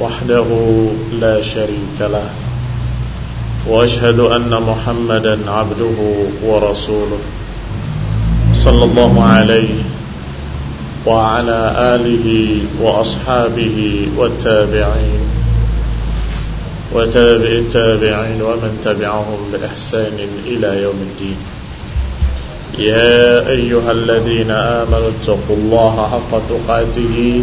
وحده لا شريك له وأشهد أن محمدا عبده ورسوله صلى الله عليه وعلى آله وأصحابه والتابعين وتابع التابعين ومن تبعهم بإحسان إلى يوم الدين. يا أيها الذين آمنوا اتقوا الله حق تقاته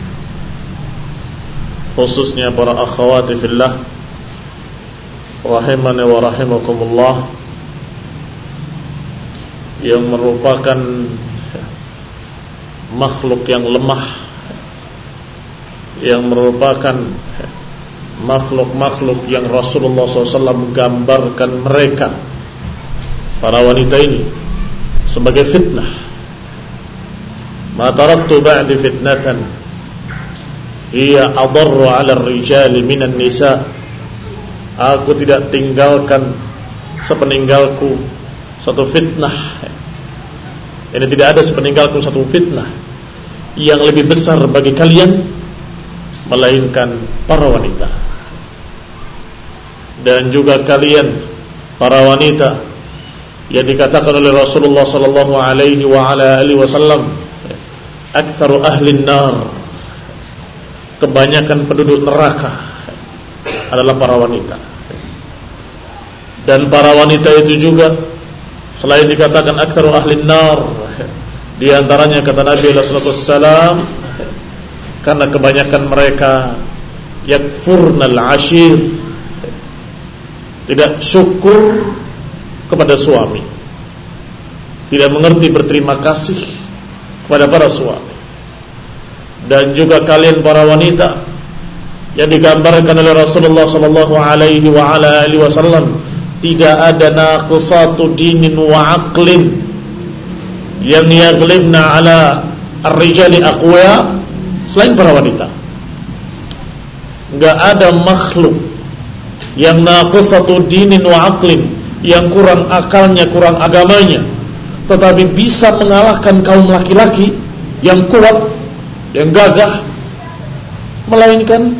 khususnya para akhwati fillah rahimani wa rahimakumullah yang merupakan makhluk yang lemah yang merupakan makhluk-makhluk yang Rasulullah SAW gambarkan mereka para wanita ini sebagai fitnah. Ma taraktu ba'di fitnatan ia adarru 'ala ar-rijali minan nisa. Aku tidak tinggalkan sepeninggalku satu fitnah. Ini tidak ada sepeninggalku satu fitnah yang lebih besar bagi kalian melainkan para wanita. Dan juga kalian para wanita yang dikatakan oleh Rasulullah sallallahu alaihi wasallam aktsaru ahli an-nar kebanyakan penduduk neraka adalah para wanita. Dan para wanita itu juga selain dikatakan aktsaru ahli nar di antaranya kata Nabi sallallahu alaihi karena kebanyakan mereka yakfurnal ashir tidak syukur kepada suami tidak mengerti berterima kasih kepada para suami dan juga kalian para wanita yang digambarkan oleh Rasulullah sallallahu alaihi wa ala alihi wasallam tidak ada naqsatu dinin wa aqlin yang yaghlibna ala ar-rijali aqwa selain para wanita. Enggak ada makhluk yang naqsatu dinin wa aqlin yang kurang akalnya kurang agamanya tetapi bisa mengalahkan kaum laki-laki yang kuat, yang gagah, melainkan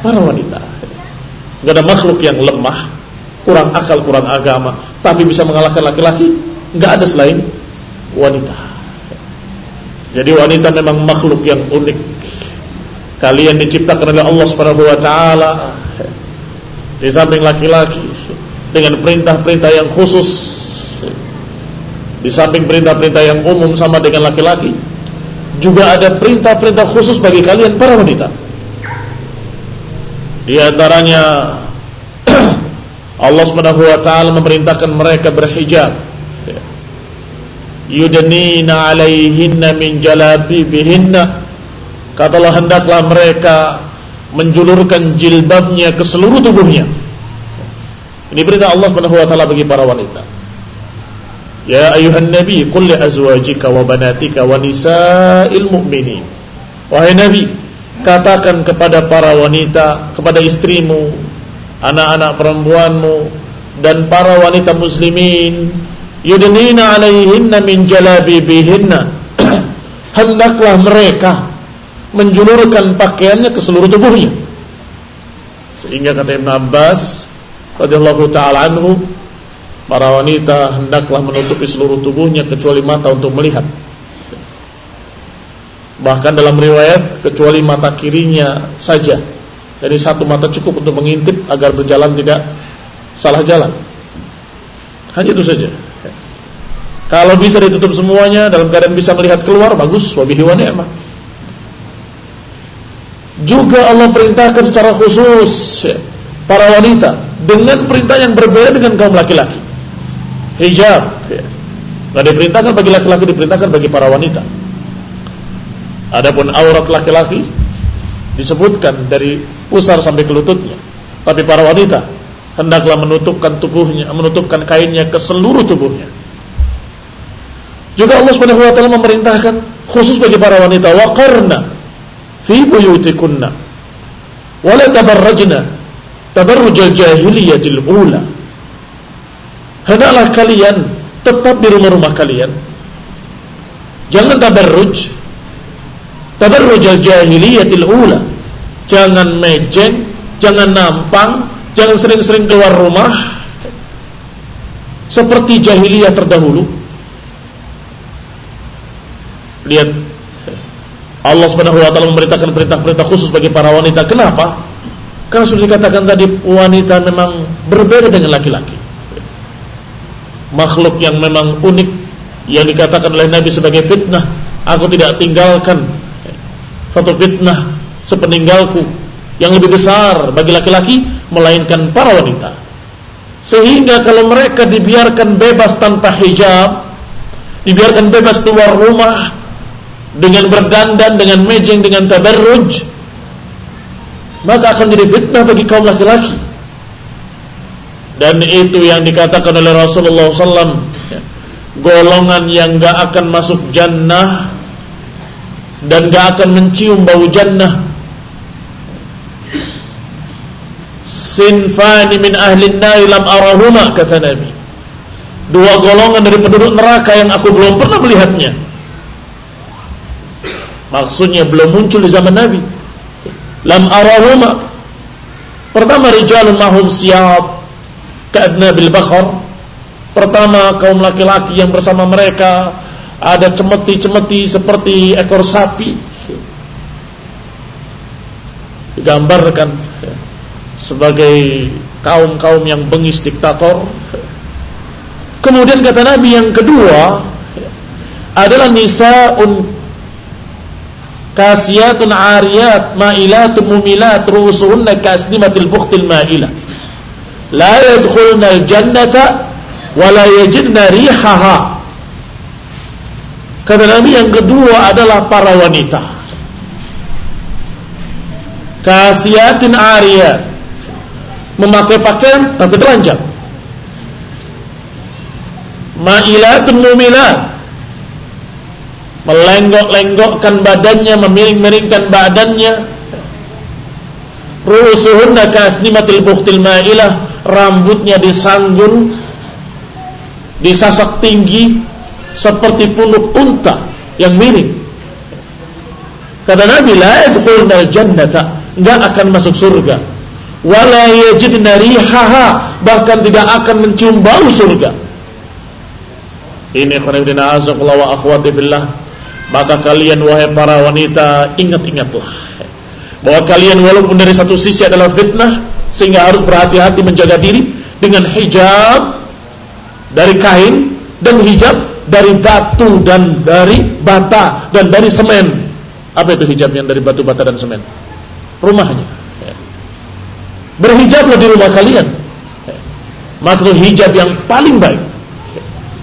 para wanita. Gak ada makhluk yang lemah, kurang akal, kurang agama, tapi bisa mengalahkan laki-laki, gak ada selain wanita. Jadi wanita memang makhluk yang unik. Kalian diciptakan oleh Allah Subhanahu wa taala di samping laki-laki dengan perintah-perintah yang khusus di samping perintah-perintah yang umum sama dengan laki-laki, juga ada perintah-perintah khusus bagi kalian para wanita. Di antaranya Allah Subhanahu wa taala memerintahkan mereka berhijab. yudnina alaihinna min jalabibihinna katalah hendaklah mereka menjulurkan jilbabnya ke seluruh tubuhnya ini perintah Allah Subhanahu wa taala bagi para wanita ya ayuhan nabi qul li azwajika wa banatika wa nisa'il mu'minin. Wahai nabi katakan kepada para wanita kepada istrimu anak-anak perempuanmu dan para wanita muslimin yudnina alaihinna min jalabibihinna. Hendaklah mereka menjulurkan pakaiannya ke seluruh tubuhnya. Sehingga kata Ibn Abbas radhiyallahu taala anhu para wanita hendaklah menutupi seluruh tubuhnya kecuali mata untuk melihat. Bahkan dalam riwayat kecuali mata kirinya saja. Jadi satu mata cukup untuk mengintip agar berjalan tidak salah jalan. Hanya itu saja. Kalau bisa ditutup semuanya dalam keadaan bisa melihat keluar bagus. Wabihi wa ni'mah. Juga Allah perintahkan secara khusus ya, para wanita dengan perintah yang berbeda dengan kaum laki-laki. Hijab ya. Diperintahkan bagi laki-laki diperintahkan bagi para wanita. Adapun aurat laki-laki disebutkan dari pusar sampai ke lututnya. Tapi para wanita hendaklah menutupkan tubuhnya, menutupkan kainnya ke seluruh tubuhnya. Juga Allah taala memerintahkan khusus bagi para wanita waqarna fi buyutikunna wa la tabarrajna tabarrujal jahiliyatil ula. Hendaklah kalian tetap di rumah-rumah kalian. Jangan tabarruj tabarrujal jahiliyatil ula. Jangan mejeng, jangan nampang, jangan sering-sering keluar rumah seperti jahiliyah terdahulu Lihat Allah Subhanahu wa taala memberitakan perintah-perintah khusus bagi para wanita. Kenapa? Karena sudah dikatakan tadi wanita memang berbeda dengan laki-laki. Makhluk yang memang unik yang dikatakan oleh Nabi sebagai fitnah. Aku tidak tinggalkan satu fitnah sepeninggalku yang lebih besar bagi laki-laki melainkan para wanita. Sehingga kalau mereka dibiarkan bebas tanpa hijab, dibiarkan bebas keluar rumah, dengan berdandan, dengan mejeng, dengan tabarruj, maka akan jadi fitnah bagi kaum laki-laki. Dan itu yang dikatakan oleh Rasulullah SAW, golongan yang gak akan masuk jannah dan gak akan mencium bau jannah. Sinfani min ahli nari lam arahuma kata Nabi. Dua golongan dari penduduk neraka yang aku belum pernah melihatnya Maksudnya belum muncul di zaman Nabi. Lam arahuma. Pertama rijalun mahum siyab ka'adna bil bakhar. Pertama kaum laki-laki yang bersama mereka ada cemeti-cemeti seperti ekor sapi. Digambarkan sebagai kaum-kaum yang bengis diktator. Kemudian kata Nabi yang kedua adalah nisaun kasiyatun ariyat ma'ilatun mumilat rusuhunna kasnimatil bukhtil ma'ilah la yadkhulna al-jannata wa la yajidna rihaha kata Nabi yang kedua adalah para wanita. Kasiyatin ariyat memakai pakaian tapi telanjang. Ma'ilatun mumilat. Melenggok-lenggokkan badannya, memiring-miringkan badannya. Rusuhunna kasnimatil bukhtil ma'ilah, rambutnya disanggun, disasak tinggi seperti punuk unta yang miring. Kata Nabi, la yadkhulna jannata, enggak akan masuk surga. Wala yajidna rihaha, bahkan tidak akan mencium bau surga. Ini khonibdina azakullah wa akhwati fillah maka kalian wahai para wanita ingat-ingatlah bahwa kalian walaupun dari satu sisi adalah fitnah sehingga harus berhati-hati menjaga diri dengan hijab dari kain dan hijab dari batu dan dari bata dan dari semen. Apa itu hijab yang dari batu, bata dan semen? Rumahnya. Berhijablah di rumah kalian. Maksud hijab yang paling baik.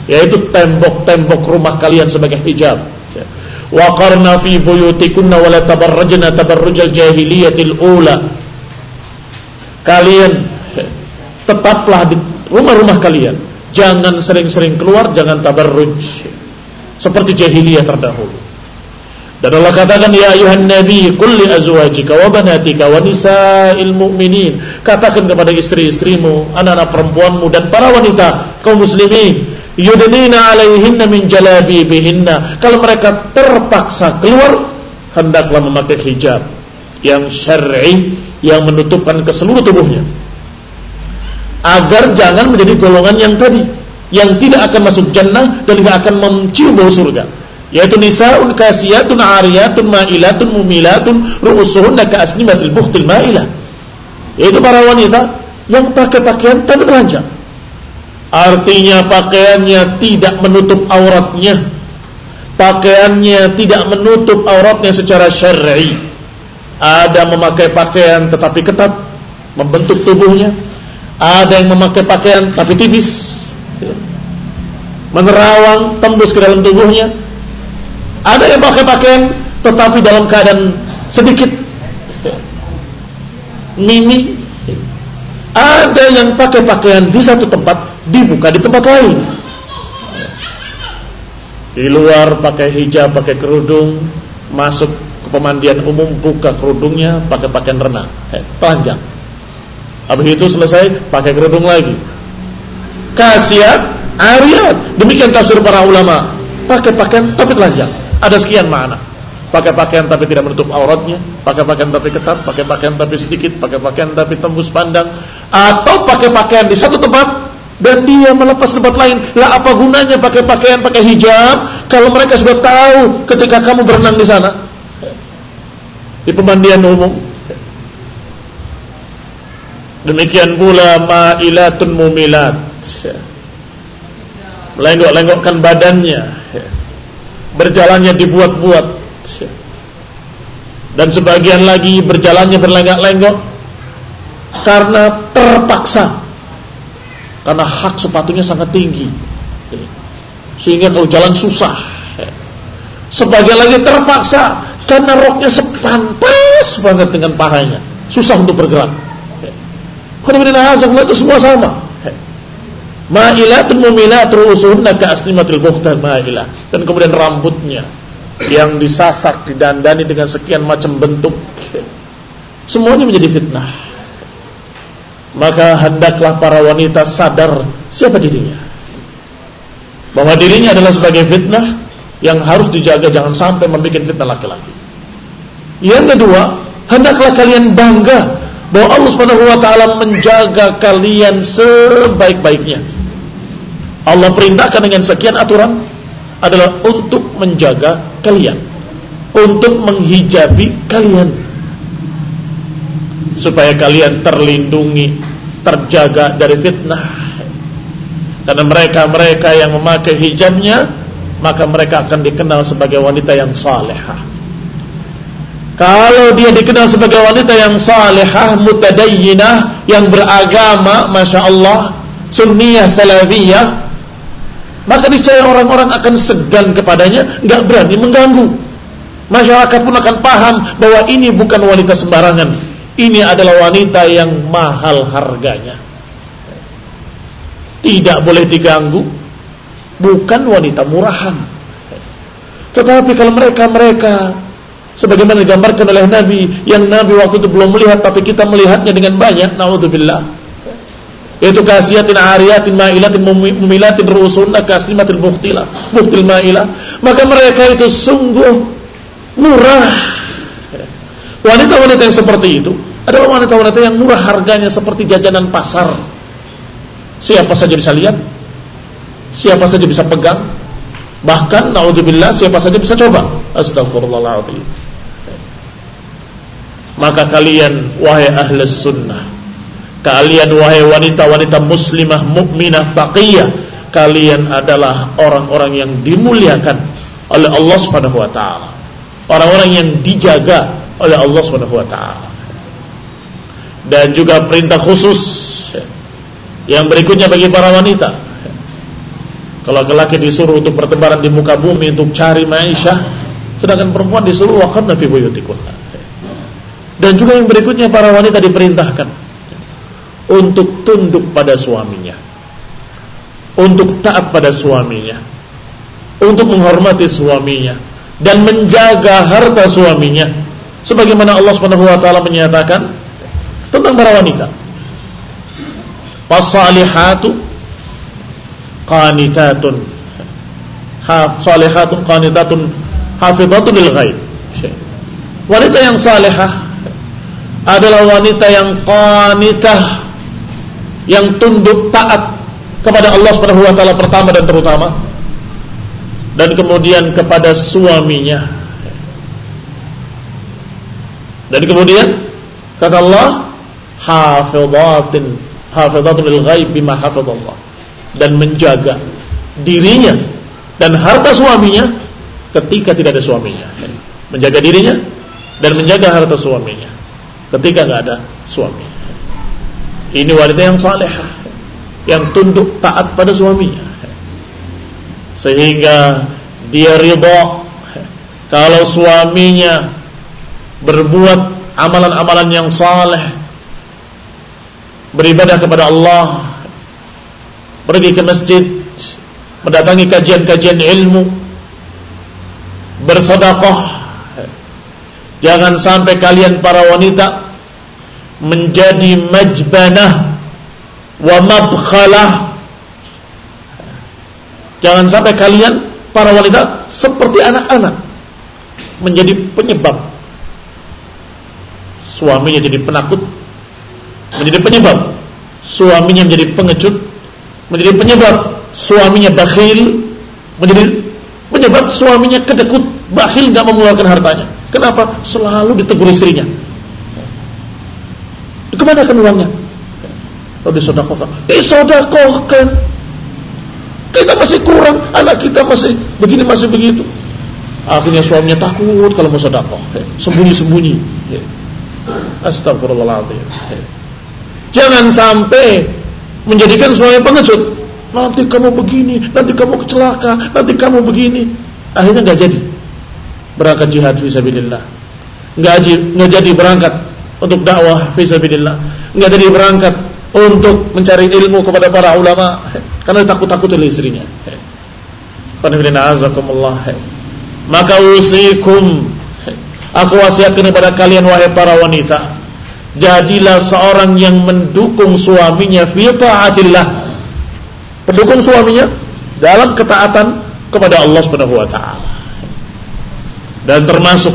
yaitu tembok-tembok rumah kalian sebagai hijab. Wa qarna fi buyutikunna wa la tabarrajna tabarrujal jahiliyatil ula. Kalian tetaplah di rumah-rumah kalian. Jangan sering-sering keluar, jangan tabarruj. Seperti jahiliyah terdahulu. Dan Allah katakan ya ayuhan nabi kulli azwajika wa banatika wa nisa'il mu'minin katakan kepada istri-istrimu anak-anak perempuanmu dan para wanita kaum muslimin yudnina alaihinna min jalabibihinna kalau mereka terpaksa keluar hendaklah memakai hijab yang syar'i yang menutupkan ke seluruh tubuhnya. Agar jangan menjadi golongan yang tadi yang tidak akan masuk jannah dan tidak akan mencium bau surga. Yaitu nisaun kasiyatun ariyatun ma'ilatun mumilatun ru'usuhunna ka'asnimatil bukhtil ma'ilah yaitu para wanita yang pakai pakaian tapi telanjang. Artinya pakaiannya tidak menutup auratnya. Pakaiannya tidak menutup auratnya secara syar'i ada memakai pakaian tetapi ketat membentuk tubuhnya ada yang memakai pakaian tapi tipis menerawang tembus ke dalam tubuhnya ada yang pakai pakaian tetapi dalam keadaan sedikit minim. Ada yang pakai pakaian di satu tempat dibuka di tempat lain. Di luar pakai hijab, pakai kerudung, masuk pemandian umum buka kerudungnya pakai pakaian renang, eh, panjang. Habis itu selesai pakai kerudung lagi. Kasiat, ariat. Demikian tafsir para ulama. Pakai pakaian tapi telanjang. Ada sekian makna. Pakai pakaian tapi tidak menutup auratnya, pakai pakaian tapi ketat, pakai pakaian tapi sedikit, pakai pakaian tapi tembus pandang, atau pakai pakaian di satu tempat dan dia melepas tempat lain. Lah apa gunanya pakai pakaian pakai hijab kalau mereka sudah tahu ketika kamu berenang di sana? Di pemandian umum. Demikian pula ma'ilatun mumilat. Melenggok-lenggokkan badannya. Berjalannya dibuat-buat. Dan sebagian lagi berjalannya berlenggak-lenggok karena terpaksa. Karena hak sepatunya sangat tinggi. Sehingga kalau jalan susah. Sebagian lagi terpaksa karena roknya sepantas banget dengan pahanya susah untuk bergerak itu semua sama Ma'ilatun mumilat ru'usuhunna ka'asnimatil bukhtar ma'ilah. Dan kemudian rambutnya yang disasak, didandani dengan sekian macam bentuk. Semuanya menjadi fitnah. Maka hendaklah para wanita sadar siapa dirinya. Bahwa dirinya adalah sebagai fitnah yang harus dijaga jangan sampai membuat fitnah laki-laki. Yang kedua, hendaklah kalian bangga bahwa Allah Subhanahu wa taala menjaga kalian sebaik-baiknya. Allah perintahkan dengan sekian aturan adalah untuk menjaga kalian, untuk menghijabi kalian supaya kalian terlindungi, terjaga dari fitnah. Karena mereka-mereka yang memakai hijabnya, maka mereka akan dikenal sebagai wanita yang salehah. Kalau dia dikenal sebagai wanita yang salehah, mutadayyinah, yang beragama, masya Allah, sunniyah, salafiyah, maka niscaya orang-orang akan segan kepadanya, nggak berani mengganggu. Masyarakat pun akan paham bahwa ini bukan wanita sembarangan. Ini adalah wanita yang mahal harganya. Tidak boleh diganggu. Bukan wanita murahan. Tetapi kalau mereka-mereka sebagaimana digambarkan oleh Nabi yang Nabi waktu itu belum melihat tapi kita melihatnya dengan banyak, naudzubillah. Yaitu kasiatin ariyatin ma'ilatin mumilatin ru'usunna kaslimatil muftila muftil ma'ilah. Maka mereka itu sungguh murah. Wanita-wanita yang seperti itu adalah wanita-wanita yang murah harganya seperti jajanan pasar. Siapa saja bisa lihat siapa saja bisa pegang bahkan naudzubillah siapa saja bisa coba. Astagfirullahaladzim maka kalian wahai ahlus sunnah Kalian wahai wanita-wanita muslimah mukminah taqiyah, kalian adalah orang-orang yang dimuliakan oleh Allah Subhanahu wa taala. Orang-orang yang dijaga oleh Allah Subhanahu wa taala. Dan juga perintah khusus yang berikutnya bagi para wanita. Kalau laki-laki disuruh untuk bertebaran di muka bumi untuk cari maisha, sedangkan perempuan disuruh waqarna fi buyutikunna. Dan juga yang berikutnya para wanita diperintahkan untuk tunduk pada suaminya. Untuk taat pada suaminya. Untuk menghormati suaminya dan menjaga harta suaminya. Sebagaimana Allah Subhanahu wa taala menyatakan tentang para wanita. Fasalihatu qanitatun salihatun qanitatun hafizatun lil ghaib wanita yang salihah adalah wanita yang qanitah yang tunduk taat kepada Allah Subhanahu wa taala pertama dan terutama dan kemudian kepada suaminya. Dan kemudian kata Allah hafizatin hafizatul lil ghaib bima hafizallah dan menjaga dirinya dan harta suaminya ketika tidak ada suaminya. Menjaga dirinya dan menjaga harta suaminya ketika nggak ada suami. Ini wanita yang saleh yang tunduk taat pada suaminya. Sehingga dia ridha kalau suaminya berbuat amalan-amalan yang saleh beribadah kepada Allah pergi ke masjid, mendatangi kajian-kajian ilmu, bersedekah. Jangan sampai kalian para wanita menjadi majbanah wa mabkhalah. Jangan sampai kalian para wanita seperti anak-anak menjadi penyebab suaminya jadi penakut, menjadi penyebab suaminya menjadi pengecut, menjadi penyebab suaminya bakhil, menjadi penyebab suaminya kedekut, bakhil nggak mengeluarkan hartanya. Kenapa? Selalu ditegur istrinya. Ke mana kan uangnya? Oh disodakohkan. Disodakohkan. Kita masih kurang, anak kita masih begini masih begitu. Akhirnya suaminya takut kalau mau sodakoh, sembunyi-sembunyi. Astagfirullahaladzim. Jangan sampai menjadikan suami pengecut. Nanti kamu begini, nanti kamu kecelaka, nanti kamu begini. Akhirnya nggak jadi berangkat jihad fisabilillah. Nggak jadi, nggak jadi berangkat untuk dakwah fisabilillah. Nggak jadi berangkat untuk mencari ilmu kepada para ulama karena takut-takut oleh istrinya. Maka usikum Aku wasiatkan kepada kalian wahai para wanita jadilah seorang yang mendukung suaminya fi taatillah. Pendukung suaminya dalam ketaatan kepada Allah Subhanahu wa taala. Dan termasuk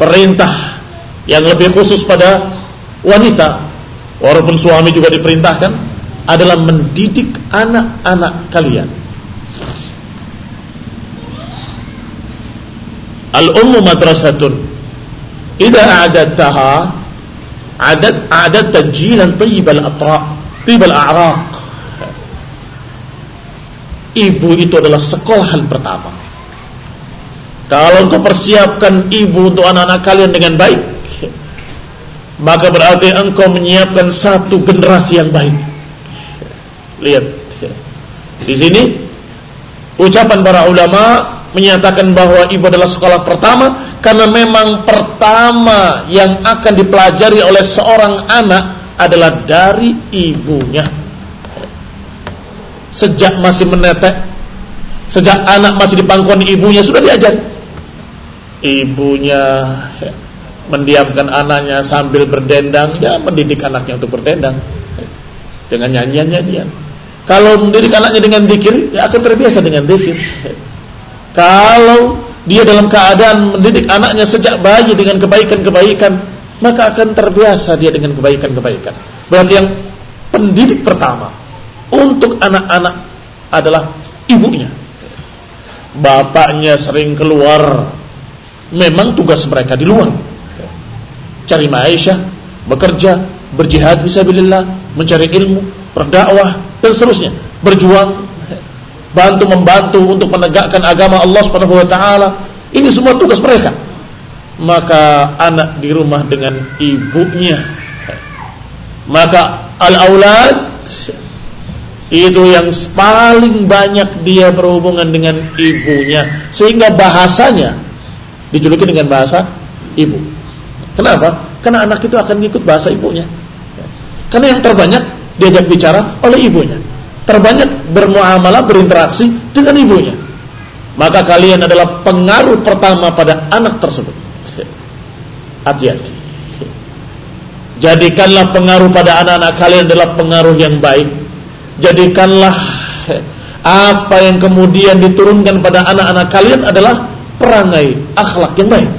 perintah yang lebih khusus pada wanita walaupun suami juga diperintahkan adalah mendidik anak-anak kalian. Al-ummu madrasatun. Idza a'adattaha adat adat tajilan tayyibal atra tibal a'raq ibu itu adalah sekolahan pertama kalau engkau persiapkan ibu untuk anak-anak kalian dengan baik maka berarti engkau menyiapkan satu generasi yang baik lihat di sini ucapan para ulama menyatakan bahwa ibu adalah sekolah pertama karena memang pertama yang akan dipelajari oleh seorang anak adalah dari ibunya. Sejak masih menetek, sejak anak masih di pangkuan ibunya sudah diajar. Ibunya mendiamkan anaknya sambil berdendang, ya mendidik anaknya untuk berdendang dengan nyanyian-nyanyian. Kalau mendidik anaknya dengan zikir, ya akan terbiasa dengan zikir. Kalau dia dalam keadaan mendidik anaknya sejak bayi dengan kebaikan-kebaikan, maka akan terbiasa dia dengan kebaikan-kebaikan. Berarti yang pendidik pertama untuk anak-anak adalah ibunya. Bapaknya sering keluar, memang tugas mereka di luar. Cari maisha, bekerja, berjihad bisabilillah, mencari ilmu, berdakwah dan seterusnya, berjuang bantu membantu untuk menegakkan agama Allah Subhanahu wa taala. Ini semua tugas mereka. Maka anak di rumah dengan ibunya. Maka al-aulad itu yang paling banyak dia berhubungan dengan ibunya sehingga bahasanya dijuluki dengan bahasa ibu. Kenapa? Karena anak itu akan ikut bahasa ibunya. Karena yang terbanyak diajak bicara oleh ibunya. Terbanyak bermuamalah, berinteraksi dengan ibunya. Maka kalian adalah pengaruh pertama pada anak tersebut. Hati-hati. Jadikanlah pengaruh pada anak-anak kalian adalah pengaruh yang baik Jadikanlah apa yang kemudian diturunkan pada anak-anak kalian adalah perangai akhlak yang baik,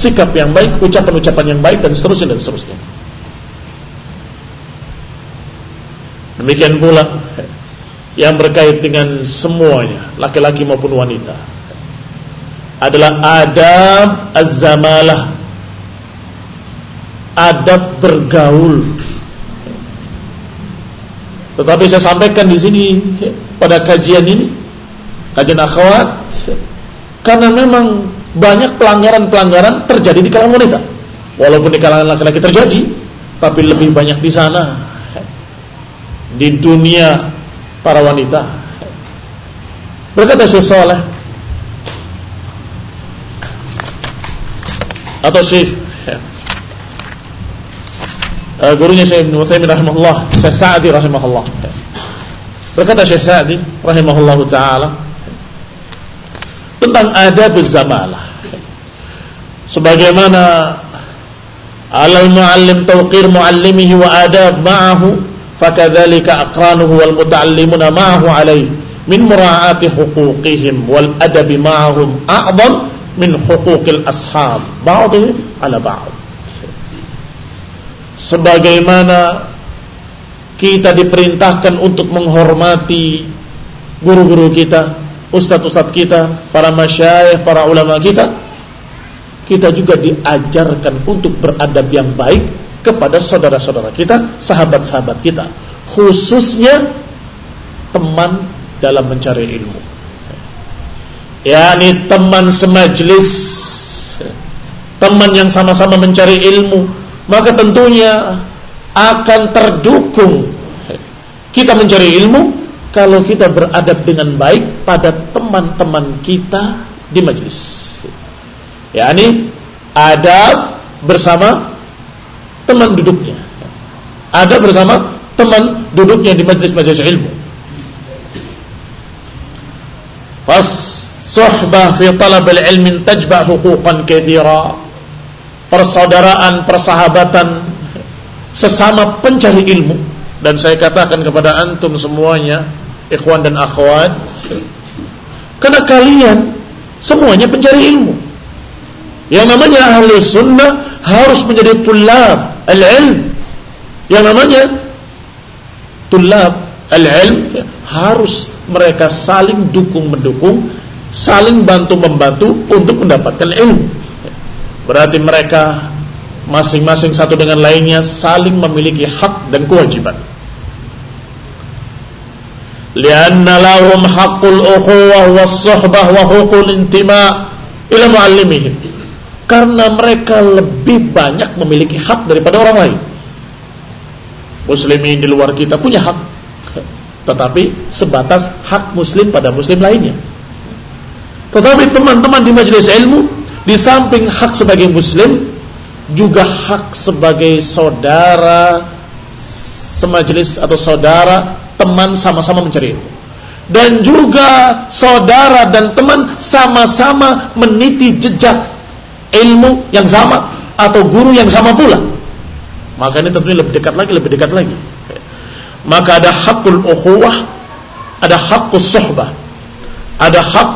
sikap yang baik, ucapan-ucapan yang baik dan seterusnya dan seterusnya. Demikian pula yang berkait dengan semuanya, laki-laki maupun wanita. Adalah adab az-zamalah. Adab bergaul tetapi saya sampaikan di sini pada kajian ini, kajian akhwat, karena memang banyak pelanggaran-pelanggaran terjadi di kalangan wanita. Walaupun di kalangan laki-laki terjadi, tapi lebih banyak di sana di dunia para wanita. Berkata Syekh Saleh atau Syekh uh, gurunya Syekh Ibn Utsaimin rahimahullah, Syekh Sa'di rahimahullah. Berkata Syekh Sa'di rahimahullah taala tentang adab zamalah. Sebagaimana alal muallim tawqir muallimihi wa adab ma'ahu fakadzalika aqranuhu wal muta'allimuna ma'ahu alayhi min mura'ati huquqihim wal adabi ma'ahum a'zam min huquqil ashab ba'dihim ala ba'd sebagaimana kita diperintahkan untuk menghormati guru-guru kita, ustadz-ustadz kita, para masyayikh, para ulama kita, kita juga diajarkan untuk beradab yang baik kepada saudara-saudara kita, sahabat-sahabat kita, khususnya teman dalam mencari ilmu. yakni teman semajlis, teman yang sama-sama mencari ilmu, maka tentunya akan terdukung kita mencari ilmu kalau kita beradab dengan baik pada teman-teman kita di majlis. Ya, ini adab bersama teman duduknya. Adab bersama teman duduknya di majlis-majlis ilmu. Fas suhbah fi talab al-ilm tajba' huquqan katsira persaudaraan, persahabatan sesama pencari ilmu dan saya katakan kepada antum semuanya ikhwan dan akhwat karena kalian semuanya pencari ilmu. Yang namanya ahli sunnah harus menjadi tulab al-ilm. Yang namanya tulab al-ilm harus mereka saling dukung mendukung saling bantu membantu untuk mendapatkan ilmu. Berarti mereka masing-masing satu dengan lainnya saling memiliki hak dan kewajiban. Lianna lahum haqqul ukhuwah was-suhbah wa huququl intima'. Karena mereka lebih banyak memiliki hak daripada orang lain. Muslimin di luar kita punya hak. Tetapi sebatas hak muslim pada muslim lainnya. Tetapi teman-teman di majelis ilmu di samping hak sebagai muslim juga hak sebagai saudara semajelis atau saudara teman sama-sama mencari ilmu dan juga saudara dan teman sama-sama meniti jejak ilmu yang sama atau guru yang sama pula maka ini tentunya lebih dekat lagi lebih dekat lagi maka ada hakul ukhuwah ada hakus suhbah ada hak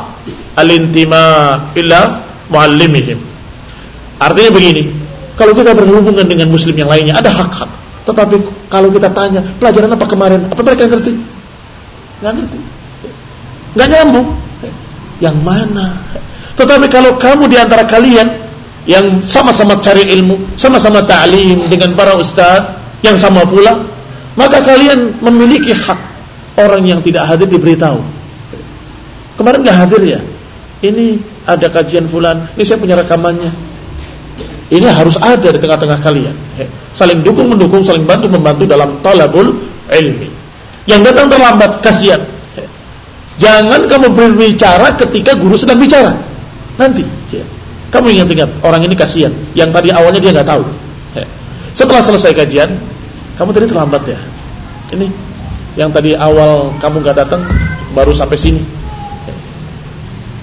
alintima ila muallimihim. Artinya begini, kalau kita berhubungan dengan muslim yang lainnya ada hak-hak. Tetapi kalau kita tanya, pelajaran apa kemarin? Apa mereka ngerti? Nggak ngerti. Nggak nyambung. Yang mana? Tetapi kalau kamu di antara kalian yang sama-sama cari ilmu, sama-sama ta'lim dengan para ustadz yang sama pula, maka kalian memiliki hak orang yang tidak hadir diberitahu. Kemarin nggak hadir ya? Ini ada kajian fulan, ini saya punya rekamannya. Ini harus ada di tengah-tengah kalian. Saling dukung mendukung, saling bantu membantu dalam talabul ilmi. Yang datang terlambat, kasihan. Jangan kamu berbicara ketika guru sedang bicara. Nanti, ya. kamu ingat-ingat orang ini kasihan. Yang tadi awalnya dia nggak tahu. Ya. Setelah selesai kajian, kamu tadi terlambat ya. Ini yang tadi awal kamu nggak datang, baru sampai sini. Ya.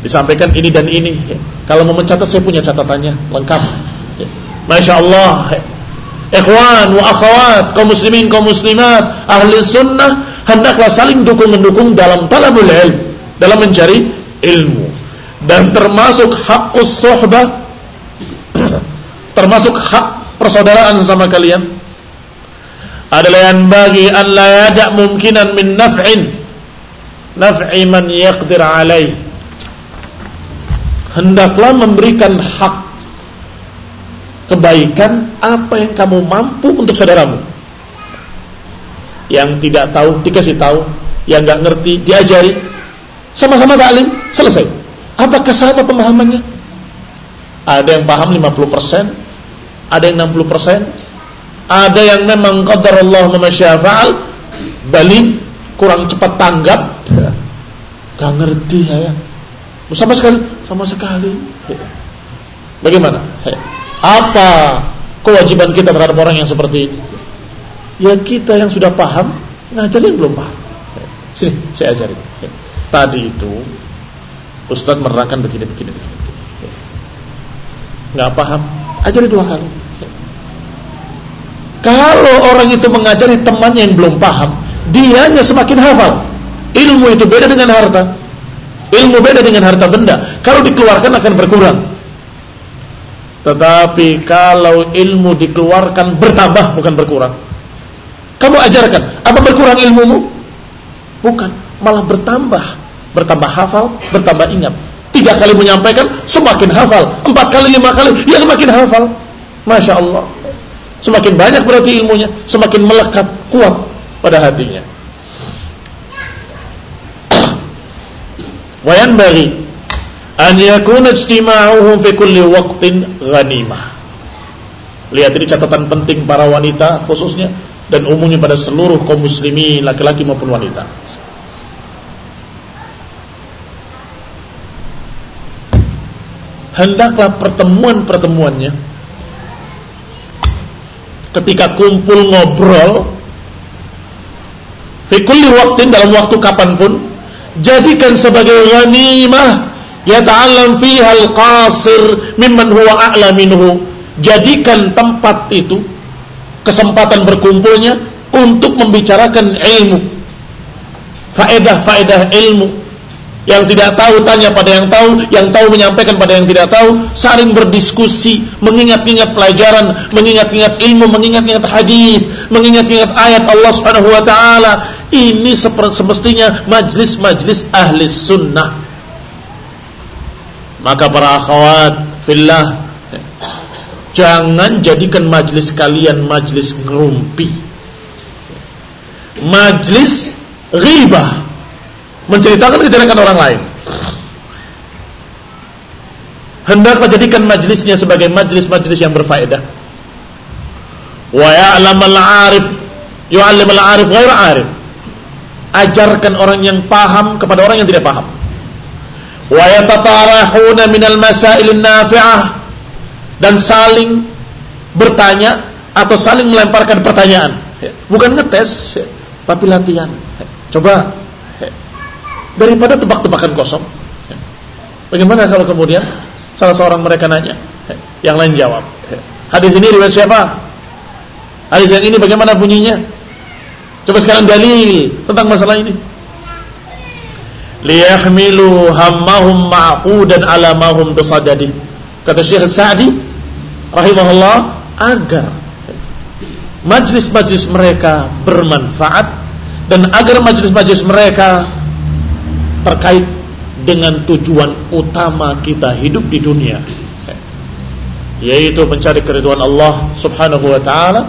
Disampaikan ini dan ini. Ya. Kalau mau mencatat saya punya catatannya lengkap. Ya. Masya Allah. Ikhwan wa akhwat, kaum muslimin, kaum muslimat, ahli sunnah hendaklah saling dukung mendukung dalam talabul ilm, dalam mencari ilmu. Dan termasuk hak suhbah termasuk hak persaudaraan sama kalian adalah yang bagi an la yada mungkinan min naf'in naf'i man yaqdir alaih hendaklah memberikan hak kebaikan apa yang kamu mampu untuk saudaramu. Yang tidak tahu dikasih tahu, yang nggak ngerti diajari. Sama-sama taklim, selesai. Apakah sama pemahamannya? Ada yang paham 50%, ada yang 60%, ada yang memang qadar Allah memasyafa'al, balik kurang cepat tanggap, gak ngerti ya. Sama sekali, sama sekali. Bagaimana? Apa kewajiban kita terhadap orang yang seperti ini? Ya kita yang sudah paham ngajari yang belum paham. Sini saya ajari. Tadi itu Ustaz menerangkan begini begini begini. Nggak paham, ajari dua kali. Kalau orang itu mengajari temannya yang belum paham, dianya semakin hafal. Ilmu itu beda dengan harta. Ilmu beda dengan harta benda. Kalau dikeluarkan akan berkurang. Tetapi kalau ilmu dikeluarkan bertambah bukan berkurang. Kamu ajarkan, apa berkurang ilmumu? Bukan, malah bertambah. Bertambah hafal, bertambah ingat. Tiga kali menyampaikan, semakin hafal. Empat kali, lima kali, ya semakin hafal. Masya Allah. Semakin banyak berarti ilmunya, semakin melekat, kuat pada hatinya. Wayan bagi an yakuna ijtima'uhum fi kulli waqtin ghanimah. Lihat ini catatan penting para wanita khususnya dan umumnya pada seluruh kaum muslimin laki-laki maupun wanita. Hendaklah pertemuan-pertemuannya ketika kumpul ngobrol fi kulli waqtin dalam waktu kapan pun jadikan sebagai ghanimah yata'allam fiha al-qasir mimman huwa a'la minhu. Jadikan tempat itu kesempatan berkumpulnya untuk membicarakan ilmu. Faedah-faedah ilmu. Yang tidak tahu tanya pada yang tahu, yang tahu menyampaikan pada yang tidak tahu, saling berdiskusi, mengingat-ingat pelajaran, mengingat-ingat ilmu, mengingat-ingat hadis, mengingat-ingat ayat Allah Subhanahu wa taala. Ini semestinya majlis-majlis ahli sunnah maka para akhwat fillah jangan jadikan majlis kalian majlis ngerumpi. Majlis ghibah menceritakan kejelekan orang lain. Hendaklah jadikan majlisnya sebagai majlis-majlis yang berfaedah. Wa ya'lam al-'arif yu'allim al-'arif ghairu 'arif. Ajarkan orang yang paham kepada orang yang tidak paham wa yatatarahuna minal masailin nafi'ah dan saling bertanya atau saling melemparkan pertanyaan. Bukan ngetes tapi latihan. Coba daripada tebak-tebakan kosong. Bagaimana kalau kemudian salah seorang mereka nanya? Yang lain jawab. Hadis ini riwayat siapa? Hadis yang ini bagaimana bunyinya? Coba sekarang dalil tentang masalah ini liyahmilu hammahum ma'qudan ala ma hum bisadadi kata Syekh Sa'di rahimahullah agar majlis-majlis mereka bermanfaat dan agar majlis-majlis mereka terkait dengan tujuan utama kita hidup di dunia yaitu mencari keriduan Allah Subhanahu wa taala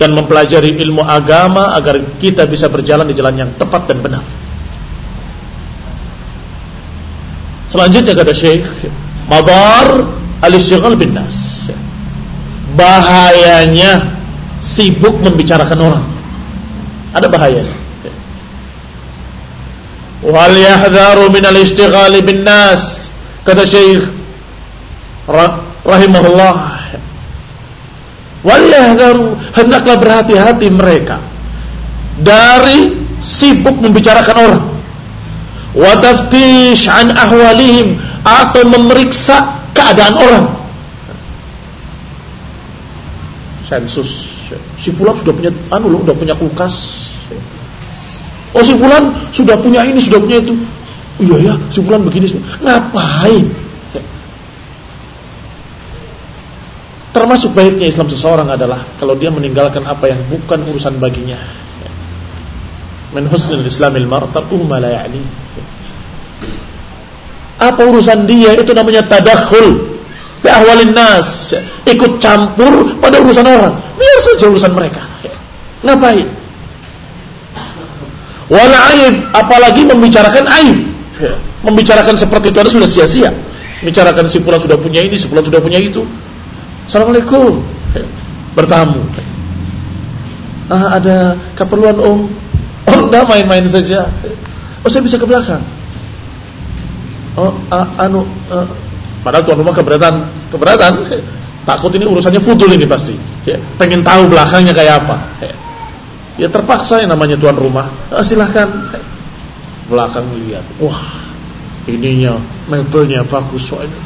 dan mempelajari ilmu agama agar kita bisa berjalan di jalan yang tepat dan benar. Selanjutnya kata Syekh, madar al-istighal bin nas. Bahayanya sibuk membicarakan orang. Ada bahaya. wal yahdharu min al-ishtighali bin nas kata Syekh rahimahullah wal yahdharu hendaklah berhati-hati mereka dari sibuk membicarakan orang wa taftish an ahwalihim atau memeriksa keadaan orang sensus si fulan sudah punya anu loh, sudah punya kulkas. Oh si fulan sudah punya ini, sudah punya itu. Iya ya, si fulan begini. Ngapain? Termasuk baiknya Islam seseorang adalah kalau dia meninggalkan apa yang bukan urusan baginya. Min husnul Islamil mar ma la ya'ni. Apa urusan dia itu namanya tadakhul fi ahwalin nas, ikut campur pada urusan orang. Biar saja urusan mereka. Ngapain? Wala aib, apalagi membicarakan aib. Membicarakan seperti itu ada sudah sia-sia. Membicarakan si pulang sudah punya ini, si pulang sudah punya itu. Assalamualaikum. Bertamu. Ah, ada keperluan om. Oh, enggak main-main saja. Oh, saya bisa ke belakang. Oh, uh, anu uh, Padahal tuan rumah keberatan, keberatan. Takut ini urusannya futul ini pasti. Ya, pengen tahu belakangnya kayak apa. Ya, terpaksa yang namanya tuan rumah. Nah, silahkan. Belakang lihat. Wah, ininya mebelnya bagus soalnya.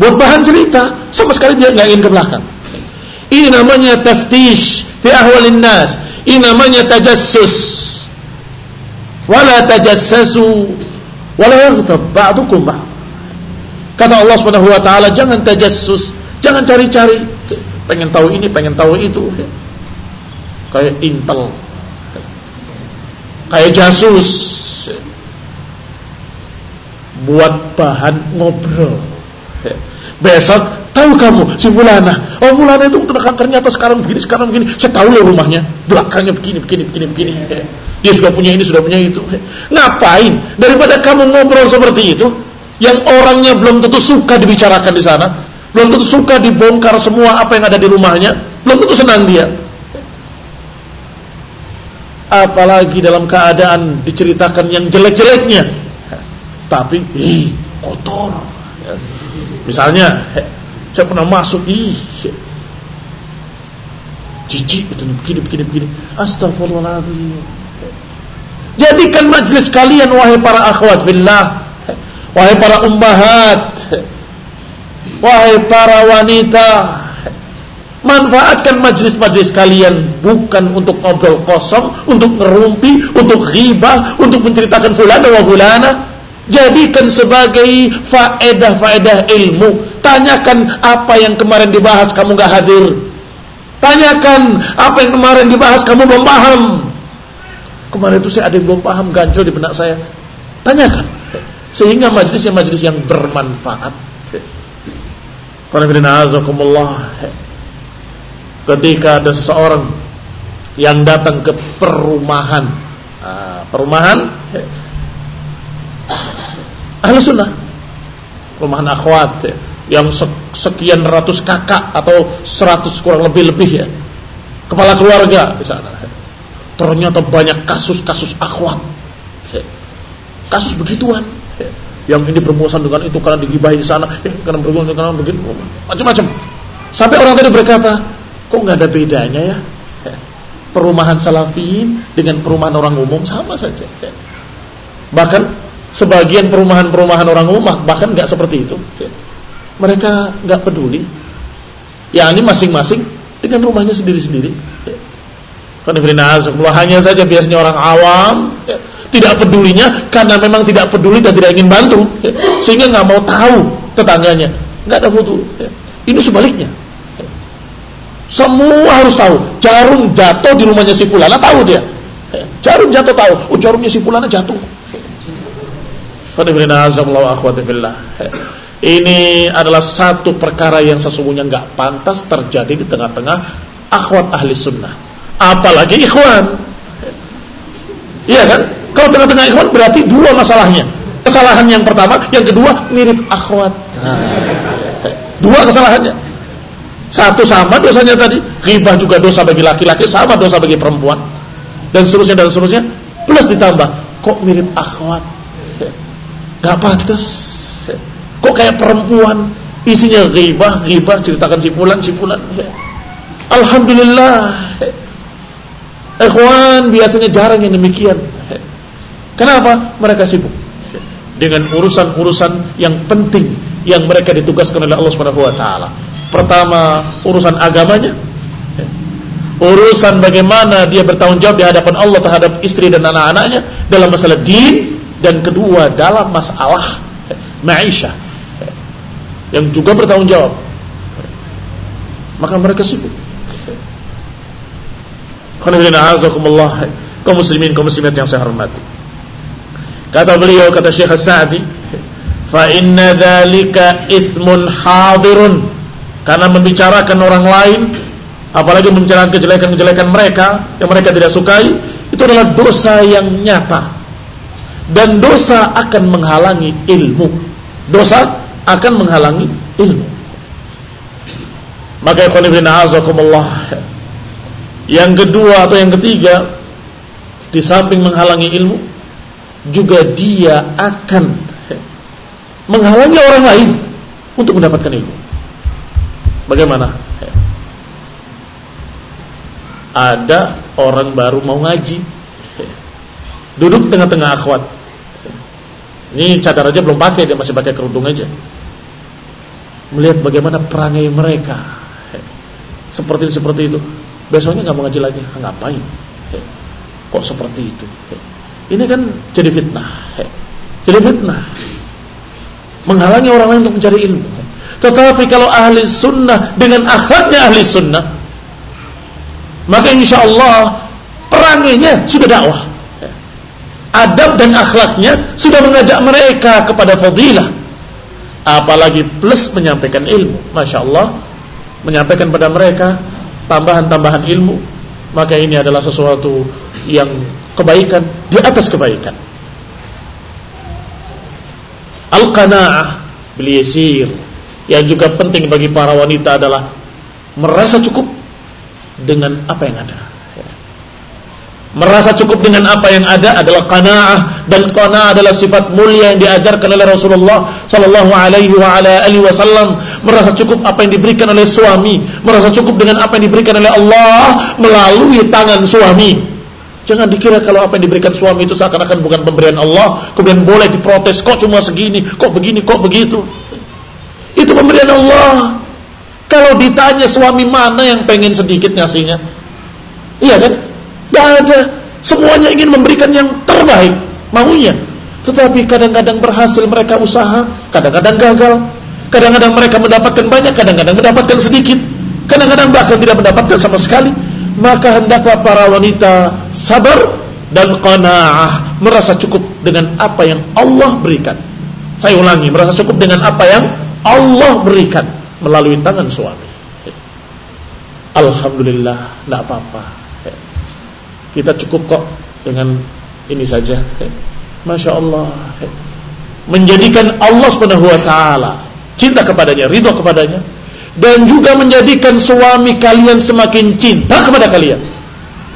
Buat bahan cerita, sama sekali dia nggak ingin ke belakang. Ini namanya taftish fi ahwalin nas. Ini namanya tajassus. Wala tajassasu wala yaghtab ba'dukum ba'd. Kata Allah Subhanahu wa taala, jangan tajassus, jangan cari-cari. Pengen tahu ini, pengen tahu itu. Kayak intel. Kayak jasus. Buat bahan ngobrol. Besok tahu kamu si Mulana. Oh Mulana itu ternyata sekarang begini, sekarang begini. Saya tahu loh rumahnya. Belakangnya begini, begini, begini, begini. Dia sudah punya ini, sudah punya itu. Ngapain? Daripada kamu ngobrol seperti itu, yang orangnya belum tentu suka dibicarakan di sana, belum tentu suka dibongkar semua apa yang ada di rumahnya, belum tentu senang dia. Apalagi dalam keadaan diceritakan yang jelek-jeleknya. Tapi, ih, kotor. Misalnya, saya pernah masuk, ih, jijik begini begini begini. Astagfirullahaladzim. Jadikan majlis kalian wahai para akhwat billah Wahai para ummahat Wahai para wanita. Manfaatkan majlis-majlis kalian Bukan untuk ngobrol kosong Untuk ngerumpi, untuk ghibah Untuk menceritakan fulana wa fulana. Jadikan sebagai faedah-faedah ilmu. Tanyakan apa yang kemarin dibahas kamu gak hadir. Tanyakan apa yang kemarin dibahas kamu belum paham Kemarin itu saya ada yang belum paham Ganjil di benak saya. Tanyakan. Sehingga majlisnya majlis yang bermanfaat. Ketika ada seseorang yang datang ke perumahan, ah, perumahan? Ahli sunnah, perumahan akhwat yang sekian ratus kakak atau seratus kurang lebih lebih ya, kepala keluarga di sana. Ternyata banyak kasus-kasus akhwat, kasus begituan yang ini bermuasan dengan itu karena digibahi di sana, eh, karena berguna karena begini, macam-macam. Sampai orang tadi berkata, kok nggak ada bedanya ya? Perumahan salafin dengan perumahan orang umum sama saja. Bahkan sebagian perumahan-perumahan orang umum bahkan nggak seperti itu. Mereka nggak peduli. Ya ini masing-masing dengan rumahnya sendiri-sendiri. Hanya saja biasanya orang awam tidak pedulinya karena memang tidak peduli dan tidak ingin bantu ya. sehingga nggak mau tahu tetangganya nggak ada foto ya. ini sebaliknya ya. semua harus tahu jarum jatuh di rumahnya si fulana tahu dia ya. jarum jatuh tahu oh jarumnya si fulana jatuh ya. ini adalah satu perkara yang sesungguhnya nggak pantas terjadi di tengah-tengah akhwat ahli sunnah apalagi ikhwan iya kan kalau tengah-tengah ikhwan berarti dua masalahnya. Kesalahan yang pertama, yang kedua mirip akhwat. Dua kesalahannya. Satu sama dosanya tadi, ghibah juga dosa bagi laki-laki, sama dosa bagi perempuan. Dan seterusnya dan seterusnya. Plus ditambah, kok mirip akhwat? Gak pantas. Kok kayak perempuan isinya ghibah, ghibah ceritakan si fulan, si. Alhamdulillah. Ikhwan biasanya jarang yang demikian. Kenapa? Mereka sibuk dengan urusan-urusan yang penting yang mereka ditugaskan oleh Allah taala. Pertama, urusan agamanya. Urusan bagaimana dia bertanggung jawab di hadapan Allah terhadap istri dan anak-anaknya dalam masalah din dan kedua dalam masalah maisha yang juga bertanggung jawab. Maka mereka sibuk. Kaum muslimin, kaum muslimat yang saya hormati. Kata beliau kata Syekh As-Sa'di, "Fa inna dzalika itsmun hadirun." Karena membicarakan orang lain, apalagi membicarakan kejelekan-kejelekan mereka yang mereka tidak sukai, itu adalah dosa yang nyata. Dan dosa akan menghalangi ilmu. Dosa akan menghalangi ilmu. Maka ikhwan ibn azakumullah. Yang kedua atau yang ketiga, di samping menghalangi ilmu, juga dia akan menghalangi orang lain untuk mendapatkan ilmu. Bagaimana? Ada orang baru mau ngaji, duduk tengah-tengah akhwat. Ini cadar aja belum pakai, dia masih pakai kerudung aja. Melihat bagaimana perangai mereka, seperti seperti itu. Besoknya nggak mau ngaji lagi, ngapain? Kok seperti itu? Ini kan jadi fitnah. Jadi fitnah. Menghalangi orang lain untuk mencari ilmu. Tetapi kalau ahli sunnah dengan akhlaknya ahli sunnah, maka insya Allah perangainya sudah dakwah. Adab dan akhlaknya sudah mengajak mereka kepada fadilah. Apalagi plus menyampaikan ilmu. Masya Allah, menyampaikan pada mereka tambahan-tambahan ilmu. Maka ini adalah sesuatu yang kebaikan di atas kebaikan. Al-qanaah bil yasir yang juga penting bagi para wanita adalah merasa cukup dengan apa yang ada. Merasa cukup dengan apa yang ada adalah qanaah dan qanaah adalah sifat mulia yang diajarkan oleh Rasulullah sallallahu alaihi wa ala alihi wasallam. Merasa cukup apa yang diberikan oleh suami, merasa cukup dengan apa yang diberikan oleh Allah melalui tangan suami. Jangan dikira kalau apa yang diberikan suami itu seakan-akan bukan pemberian Allah, kemudian boleh diprotes, kok cuma segini, kok begini, kok begitu. Itu pemberian Allah. Kalau ditanya suami mana yang pengen sedikit ngasihnya? Iya kan? Gak ada. Semuanya ingin memberikan yang terbaik, maunya. Tetapi kadang-kadang berhasil mereka usaha, kadang-kadang gagal. Kadang-kadang mereka mendapatkan banyak, kadang-kadang mendapatkan sedikit. Kadang-kadang bahkan tidak mendapatkan sama sekali maka hendaklah para wanita sabar dan qanaah, merasa cukup dengan apa yang Allah berikan. Saya ulangi, merasa cukup dengan apa yang Allah berikan melalui tangan suami. Alhamdulillah, tidak apa-apa. Kita cukup kok dengan ini saja. Masya Allah. Menjadikan Allah subhanahu wa ta'ala cinta kepadanya, ridho kepadanya dan juga menjadikan suami kalian semakin cinta kepada kalian.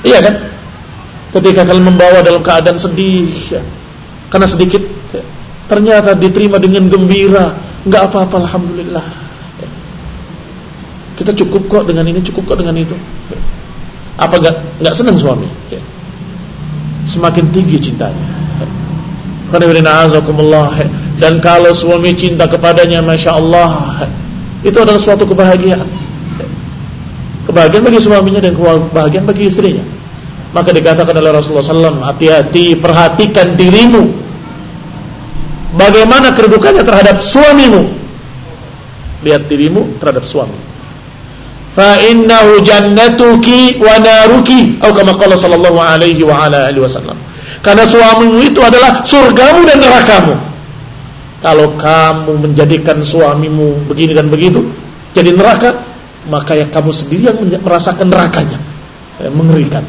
Iya kan? Ketika kalian membawa dalam keadaan sedih, ya, karena sedikit, ya, ternyata diterima dengan gembira, nggak apa-apa, alhamdulillah. Kita cukup kok dengan ini, cukup kok dengan itu. Apa nggak nggak senang suami? Ya. Semakin tinggi cintanya. Ya. Dan kalau suami cinta kepadanya, masya Allah itu adalah suatu kebahagiaan. Kebahagiaan bagi suaminya dan kebahagiaan bagi istrinya. Maka dikatakan oleh Rasulullah SAW, hati-hati, perhatikan dirimu. Bagaimana kedudukannya terhadap suamimu? Lihat dirimu terhadap suami. Fa innahu jannatuki wa naruki, atau kama qala sallallahu alaihi wa ala wasallam. Karena suamimu itu adalah surgamu dan nerakamu. Kalau kamu menjadikan suamimu begini dan begitu, jadi neraka, maka ya kamu sendiri yang merasakan nerakanya. Ya, mengerikan.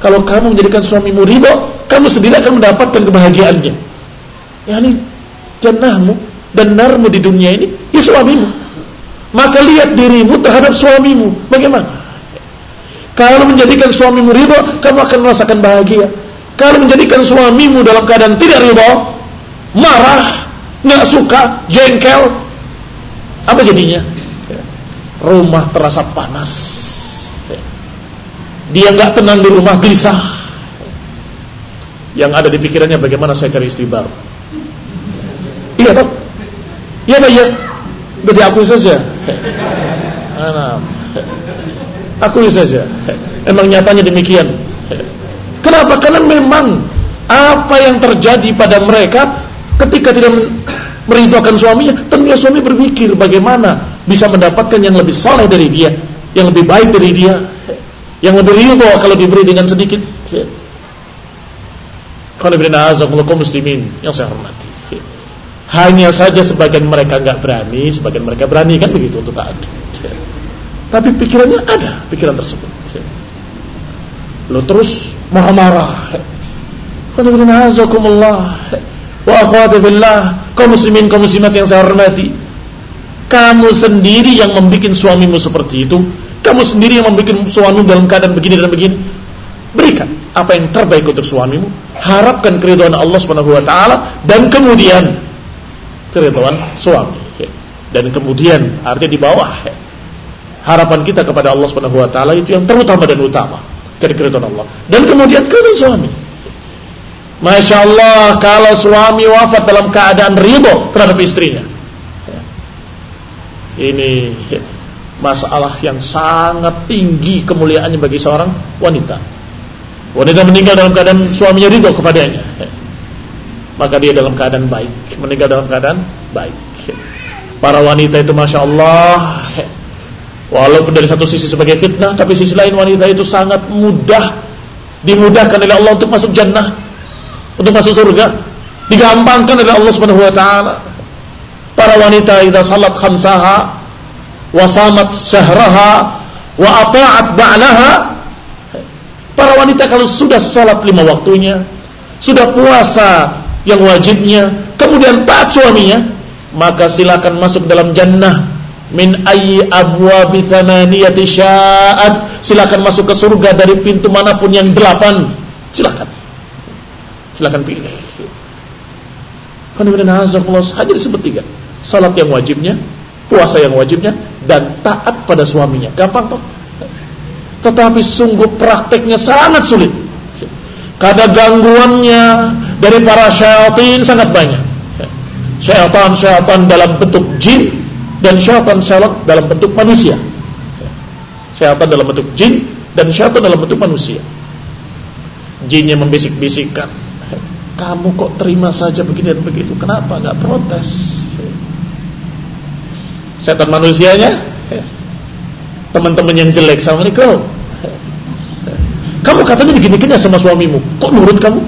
Kalau kamu menjadikan suamimu ridho, kamu sendiri akan mendapatkan kebahagiaannya. Ya ini jannahmu dan narmu di dunia ini, ya suamimu. Maka lihat dirimu terhadap suamimu, bagaimana? Kalau menjadikan suamimu ridho, kamu akan merasakan bahagia. Kalau menjadikan suamimu dalam keadaan tidak ridho, marah, nggak suka, jengkel, apa jadinya? Rumah terasa panas. Dia nggak tenang di rumah, gelisah. Yang ada di pikirannya bagaimana saya cari istri baru. Iya pak, iya pak ya. Jadi aku saja. Aku saja. Emang nyatanya demikian. Kenapa? Karena memang apa yang terjadi pada mereka ketika tidak meridhokan suaminya, tentunya suami berpikir bagaimana bisa mendapatkan yang lebih soleh dari dia, yang lebih baik dari dia, yang lebih ridho kalau diberi dengan sedikit. Kalau muslimin yang saya hormati. Hanya saja sebagian mereka nggak berani, sebagian mereka berani kan begitu untuk taat. Tapi pikirannya ada, pikiran tersebut. Lo terus marah-marah. Alhamdulillah wa akhwati billah, kaum muslimin kaum muslimat yang saya hormati. Kamu sendiri yang membuat suamimu seperti itu. Kamu sendiri yang membuat suamimu dalam keadaan begini dan begini. Berikan apa yang terbaik untuk suamimu. Harapkan keridhaan Allah Subhanahu wa taala dan kemudian keridhaan suami. Dan kemudian artinya di bawah harapan kita kepada Allah Subhanahu wa taala itu yang terutama dan utama. Jadi keridhaan Allah. Dan kemudian keridhaan suami. Masya Allah kalau suami wafat dalam keadaan ridho terhadap istrinya Ini masalah yang sangat tinggi kemuliaannya bagi seorang wanita Wanita meninggal dalam keadaan suaminya ridho kepadanya Maka dia dalam keadaan baik Meninggal dalam keadaan baik Para wanita itu Masya Allah Walaupun dari satu sisi sebagai fitnah Tapi sisi lain wanita itu sangat mudah Dimudahkan oleh Allah untuk masuk jannah untuk masuk surga digampangkan oleh Allah Subhanahu wa taala. Para wanita idza salat khamsaha wa samat syahraha wa ata'at ba'laha Para wanita kalau sudah salat lima waktunya, sudah puasa yang wajibnya, kemudian taat suaminya, maka silakan masuk dalam jannah min ayyi abwabi thamaniyati sya'at silakan masuk ke surga dari pintu mana pun yang delapan silakan Silahkan pilih. Hanya disebut tiga. Salat yang wajibnya, puasa yang wajibnya, dan taat pada suaminya. Gampang toh? Tetapi sungguh prakteknya sangat sulit. Karena gangguannya dari para syaitan sangat banyak. Syaitan-syaitan dalam bentuk jin dan syaitan-syaitan dalam bentuk manusia. Syaitan dalam bentuk jin dan syaitan dalam bentuk manusia. Jinnya membisik-bisikkan, kamu kok terima saja begini dan begitu? Kenapa? Nggak protes. Setan manusianya Teman-teman yang jelek Assalamualaikum Kamu katanya begini-gini sama suamimu. Kok nurut kamu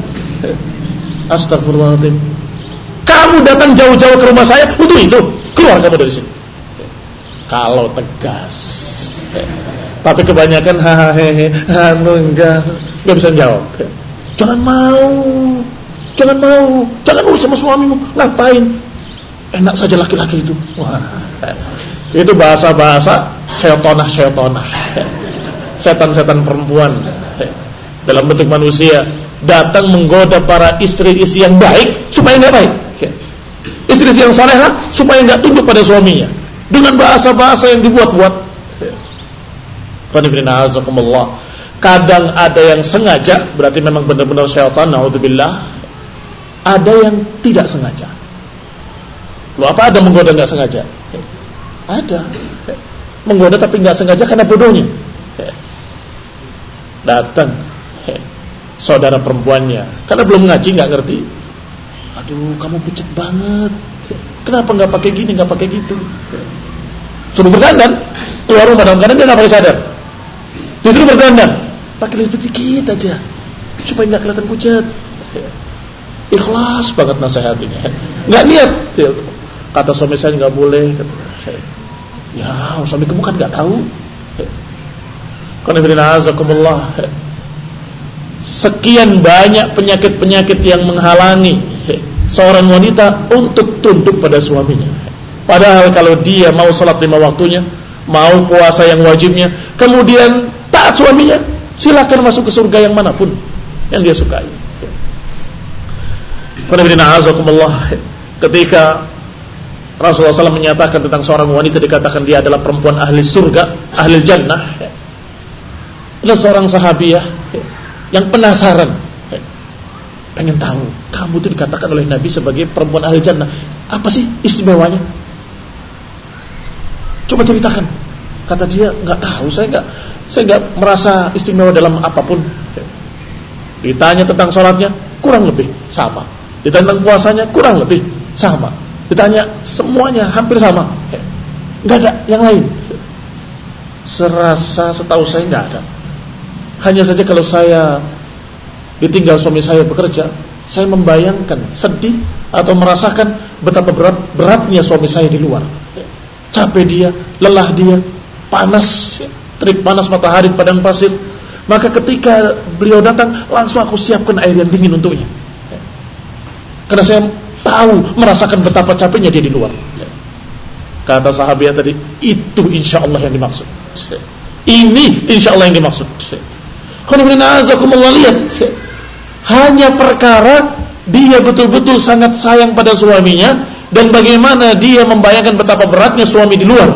Astagfirullahaladzim Kamu datang jauh-jauh ke rumah saya Untuk itu Keluar kamu dari sini Kalau tegas Tapi kebanyakan Hahaha Anu enggak Enggak bisa jawab Jangan mau Jangan mau, jangan urus sama suamimu. Ngapain? Enak saja laki-laki itu. Wah. Itu bahasa-bahasa syaitonah-syaitonah. Setan-setan perempuan dalam bentuk manusia datang menggoda para istri-istri yang baik supaya nggak baik. Istri-istri yang soleha supaya nggak tunduk pada suaminya dengan bahasa-bahasa yang dibuat-buat. Kadang ada yang sengaja berarti memang benar-benar syaitan naudzubillah ada yang tidak sengaja. Lo apa ada menggoda nggak sengaja? Ada. Menggoda tapi nggak sengaja karena bodohnya. Datang saudara perempuannya. Karena belum ngaji nggak ngerti. Aduh, kamu pucat banget. Kenapa nggak pakai gini, nggak pakai gitu? Suruh berdandan, keluar rumah dalam keadaan dia nggak pakai sadar. Disuruh berdandan, pakai lebih dikit aja supaya nggak kelihatan pucat ikhlas banget nasihatinya nggak niat. Kata suami saya nggak boleh. Ya suami kamu kan nggak tahu. Azakumullah sekian banyak penyakit-penyakit yang menghalangi seorang wanita untuk tunduk pada suaminya. Padahal kalau dia mau sholat lima waktunya mau puasa yang wajibnya kemudian taat suaminya silakan masuk ke surga yang mana pun yang dia sukai. Ketika Rasulullah SAW menyatakan tentang seorang wanita dikatakan dia adalah perempuan ahli surga, ahli jannah. Ada seorang sahabiah yang penasaran, pengen tahu kamu itu dikatakan oleh Nabi sebagai perempuan ahli jannah. Apa sih istimewanya? Coba ceritakan. Kata dia nggak tahu, saya nggak saya nggak merasa istimewa dalam apa pun. Ditanya tentang sholatnya kurang lebih sama. Ditanya tentang puasanya kurang lebih sama Ditanya semuanya hampir sama. Enggak ada yang lain. Serasa setahu saya enggak ada. Hanya saja kalau saya ditinggal suami saya bekerja, saya membayangkan sedih atau merasakan betapa berat beratnya suami saya di luar. Capek dia, lelah dia, panas, terik panas matahari padang pasir. Maka ketika beliau datang, langsung aku siapkan air yang dingin untuknya. Karena saya tahu merasakan betapa capeknya dia di luar. Kata sahabat tadi, itu insya Allah yang dimaksud. Ini insya Allah yang dimaksud. Lihat, hanya perkara dia betul-betul sangat sayang pada suaminya dan bagaimana dia membayangkan betapa beratnya suami di luar.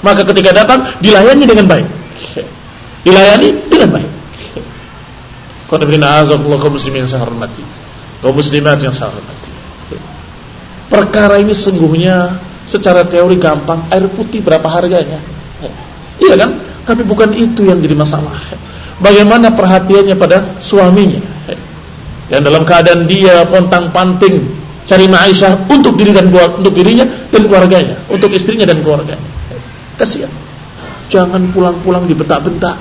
Maka ketika datang dilayani dengan baik. Dilayani dengan baik. Qul kaum muslimin saya hormati. Kaum muslimat yang saya hormati. Perkara ini sungguhnya secara teori gampang, air putih berapa harganya? Iya kan? Tapi bukan itu yang jadi masalah. Bagaimana perhatiannya pada suaminya? Yang dalam keadaan dia pontang-panting cari Aisyah untuk diri dan untuk dirinya dan keluarganya, untuk istrinya dan keluarganya. Kasihan. Jangan pulang-pulang dibentak-bentak.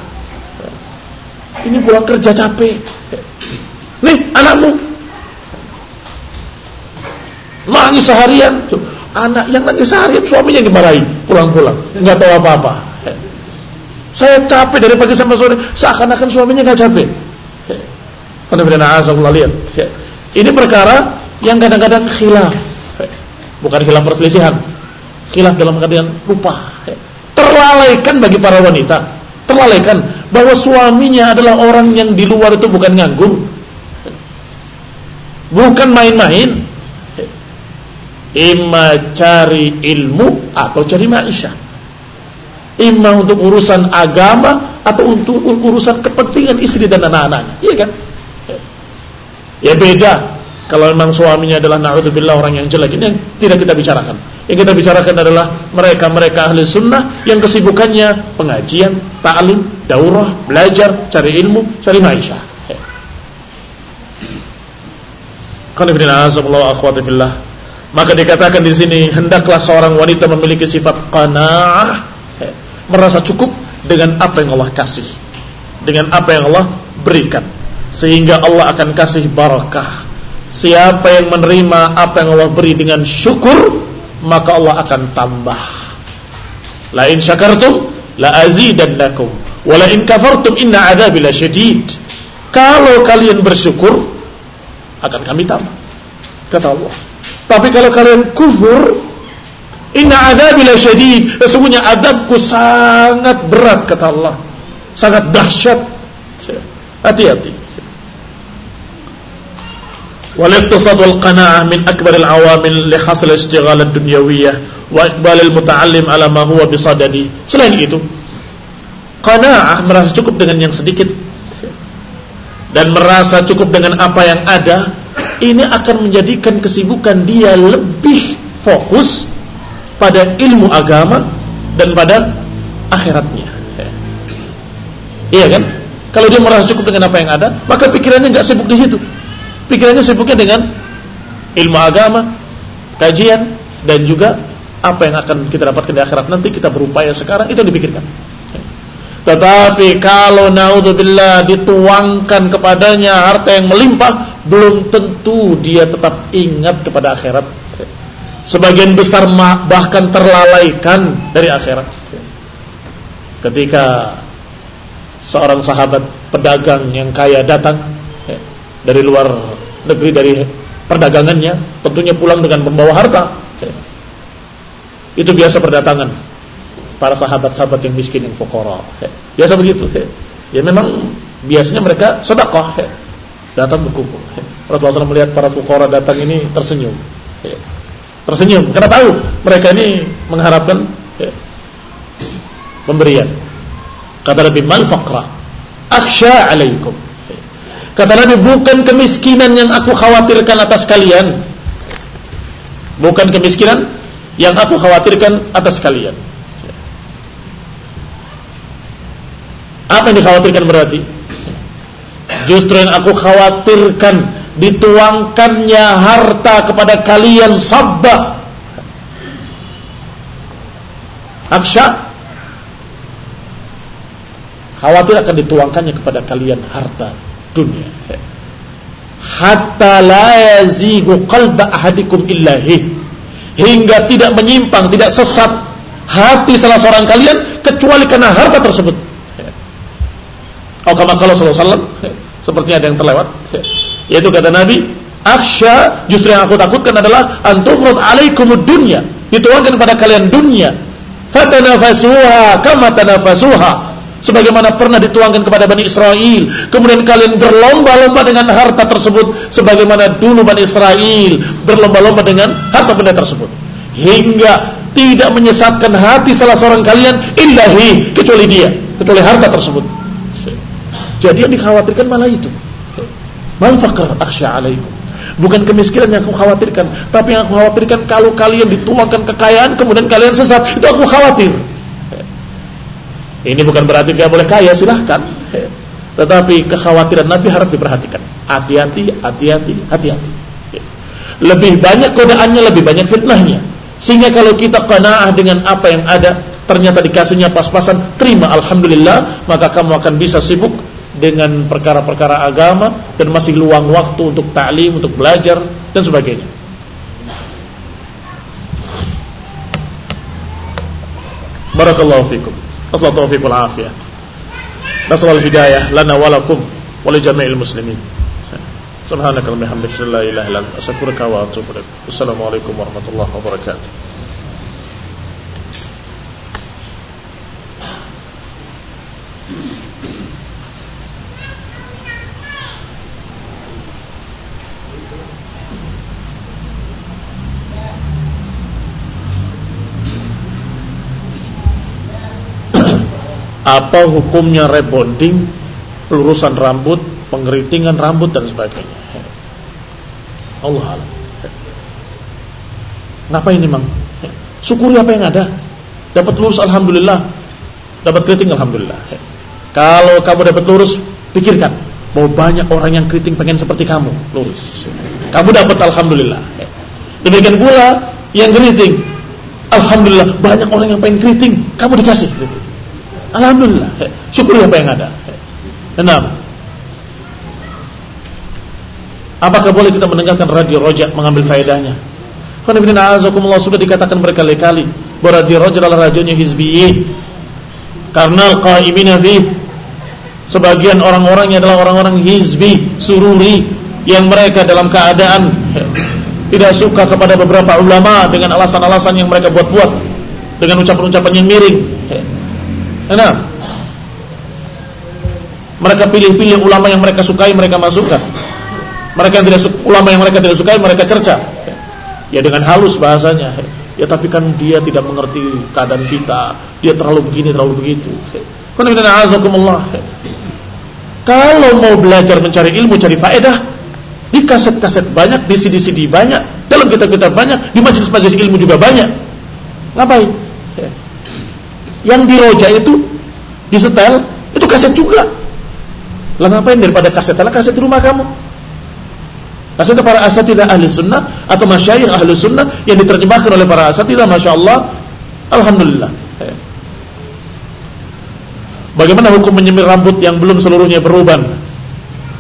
Ini pulang kerja capek. Nih anakmu Nangis seharian. Anak yang nangis seharian suaminya dimarahi pulang-pulang. nggak tahu apa-apa. Saya capek dari pagi sampai sore. Seakan-akan suaminya nggak capek. Ini perkara yang kadang-kadang khilaf. Bukan khilaf perselisihan. Khilaf dalam keadaan lupa. Terlalaikan bagi para wanita. Terlalaikan bahwa suaminya adalah orang yang di luar itu bukan nganggur. Bukan main-main Ima cari ilmu atau cari maisha Ima untuk urusan agama atau untuk urusan kepentingan istri dan anak-anaknya. Iya kan? Ya beda. Kalau memang suaminya adalah na'udzubillah orang yang jelek ini yang tidak kita bicarakan. Yang kita bicarakan adalah mereka-mereka ahli sunnah yang kesibukannya pengajian, ta'lim, daurah, belajar, cari ilmu, cari maisha. Maka dikatakan di sini hendaklah seorang wanita memiliki sifat qanaah, merasa cukup dengan apa yang Allah kasih, dengan apa yang Allah berikan, sehingga Allah akan kasih barakah. Siapa yang menerima apa yang Allah beri dengan syukur, maka Allah akan tambah. La in syakartum la azidannakum wa la in kafartum inna adzabi lasyadid. Kalau kalian bersyukur akan kami tambah. Kata Allah. Tapi kalau kalian kufur, inna adzabi lasyadid. Sesungguhnya adabku sangat berat kata Allah. Sangat dahsyat. Hati-hati. والاقتصاد والقناعة من أكبر العوامل لحصل اشتغال الدنيوية وإقبال المتعلم على ما هو بصدده selain itu qanaah merasa cukup dengan yang sedikit dan merasa cukup dengan apa yang ada ini akan menjadikan kesibukan dia lebih fokus pada ilmu agama dan pada akhiratnya. Iya kan? Kalau dia merasa cukup dengan apa yang ada, maka pikirannya nggak sibuk di situ. Pikirannya sibuknya dengan ilmu agama, kajian dan juga apa yang akan kita dapatkan di akhirat nanti kita berupaya sekarang itu yang dipikirkan. Tetapi kalau naudzubillah dituangkan kepadanya harta yang melimpah, belum tentu dia tetap ingat kepada akhirat. Sebagian besar bahkan terlalaikan dari akhirat. Ketika seorang sahabat pedagang yang kaya datang ya, dari luar negeri dari perdagangannya, tentunya pulang dengan membawa harta. Ya. Itu biasa perdatangan para sahabat-sahabat yang miskin yang fukara. Biasa begitu. Ya memang biasanya mereka sedekah datang berkumpul. Rasulullah SAW melihat para fukara datang ini tersenyum. Tersenyum karena tahu mereka ini mengharapkan ya, pemberian. Kata Nabi mal faqra akhsha alaikum. Kata Nabi bukan kemiskinan yang aku khawatirkan atas kalian. Bukan kemiskinan yang aku khawatirkan atas kalian. Apa yang dikhawatirkan berarti? Justru yang aku khawatirkan dituangkannya harta kepada kalian sabda. Aksya khawatir akan dituangkannya kepada kalian harta dunia. Hatta la yazigu qalba ahadikum illahi hingga tidak menyimpang tidak sesat hati salah seorang kalian kecuali karena harta tersebut. Oh kama kalau sallallahu alaihi wasallam. Seperti ada yang terlewat yaitu kata Nabi, "Akhsha justru yang aku takutkan adalah antufrud alaikumud dunya." Dituangkan kepada kalian dunia. Fatanafasuha kama tanafasuha. Sebagaimana pernah dituangkan kepada Bani Israel Kemudian kalian berlomba-lomba dengan harta tersebut Sebagaimana dulu Bani Israel Berlomba-lomba dengan harta benda tersebut Hingga tidak menyesatkan hati salah seorang kalian Illahi Kecuali dia Kecuali harta tersebut Jadi yang dikhawatirkan malah itu Mal faqr akhsha alaikum. Bukan kemiskinan yang aku khawatirkan, tapi yang aku khawatirkan kalau kalian dituangkan kekayaan kemudian kalian sesat, itu aku khawatir. Ini bukan berarti dia boleh kaya, silahkan. Tetapi kekhawatiran Nabi harus diperhatikan. Hati-hati, hati-hati, hati-hati. Lebih banyak godaannya, lebih banyak fitnahnya. Sehingga kalau kita qanaah dengan apa yang ada, ternyata dikasihnya pas-pasan, terima alhamdulillah, maka kamu akan bisa sibuk dengan perkara-perkara agama dan masih luang waktu untuk ta'lim, untuk belajar dan sebagainya. Barakallahu fikum. Asal taufiq wal afiyah. Nasal hidayah lana wa lakum wa li jami'il muslimin. Subhanaka wa bihamdika la ilaha illa anta astaghfiruka wa atubu ilaik. Assalamualaikum warahmatullahi wabarakatuh. Apa hukumnya rebonding, pelurusan rambut, pengeritingan rambut dan sebagainya. Allah Allah. Ngapa ini mang? Syukuri apa yang ada. Dapat lurus alhamdulillah. Dapat keriting alhamdulillah. Kalau kamu dapat lurus, pikirkan mau banyak orang yang keriting pengen seperti kamu, lurus. Kamu dapat alhamdulillah. Demikian pula yang keriting. Alhamdulillah banyak orang yang pengen keriting, kamu dikasih keriting. Alhamdulillah. Syukuri apa yang ada. Enam. Apakah boleh kita mendengarkan radio rojak mengambil faedahnya? Karena azakumullah sudah dikatakan berkali-kali bahwa radio rojak adalah radionya hizbiyin. Karena qaimina fi sebagian orang-orangnya adalah orang-orang hizbi, sururi yang mereka dalam keadaan tidak suka kepada beberapa ulama dengan alasan-alasan yang mereka buat-buat dengan ucapan-ucapan yang miring Nah, mereka pilih-pilih ulama yang mereka sukai, mereka masukkan. Mereka yang tidak ulama yang mereka tidak sukai, mereka cerca. Ya dengan halus bahasanya. Ya tapi kan dia tidak mengerti keadaan kita. Dia terlalu begini, terlalu begitu. Kalau mau belajar mencari ilmu, cari faedah, di kaset-kaset banyak, di CD-CD banyak, dalam kitab-kitab banyak, di majelis-majelis ilmu juga banyak. Ngapain? Yang di roja itu di setel itu kaset juga. Lah ngapain daripada kaset? Lah kaset di rumah kamu. Kaset para asatidah ahli sunnah atau masyayikh ahli sunnah yang diterjemahkan oleh para asatidah, masya Allah, alhamdulillah. Bagaimana hukum menyemir rambut yang belum seluruhnya beruban?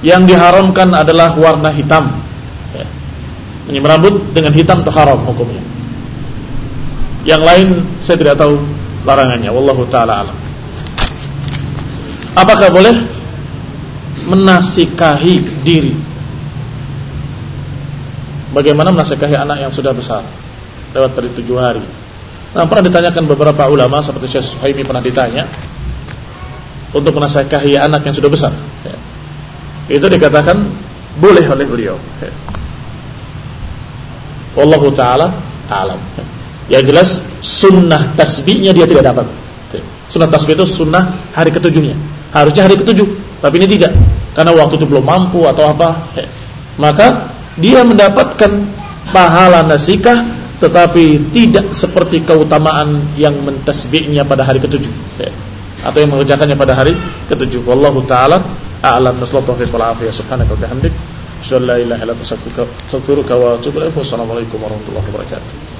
Yang diharamkan adalah warna hitam. Menyemir rambut dengan hitam itu haram hukumnya. Yang lain saya tidak tahu larangannya. Wallahu taala alam. Apakah boleh menasikahi diri? Bagaimana menasikahi anak yang sudah besar? Lewat dari tujuh hari. Nah pernah ditanyakan beberapa ulama seperti Syekh Suhaimi pernah ditanya untuk menasikahi anak yang sudah besar. Ya. itu dikatakan boleh oleh beliau. Wallahu taala alam. Yang jelas sunnah tasbihnya dia tidak dapat. Sunnah tasbih itu sunnah hari ketujuhnya. Harusnya hari ketujuh, tapi ini tidak. Karena waktu itu belum mampu atau apa. Maka dia mendapatkan pahala nasikah tetapi tidak seperti keutamaan yang mentasbihnya pada hari ketujuh atau yang mengerjakannya pada hari ketujuh. Wallahu taala a'lam. Nasallahu alaihi wa sallam. Subhanaka wa bihamdik. Wassalamualaikum warahmatullahi wabarakatuh.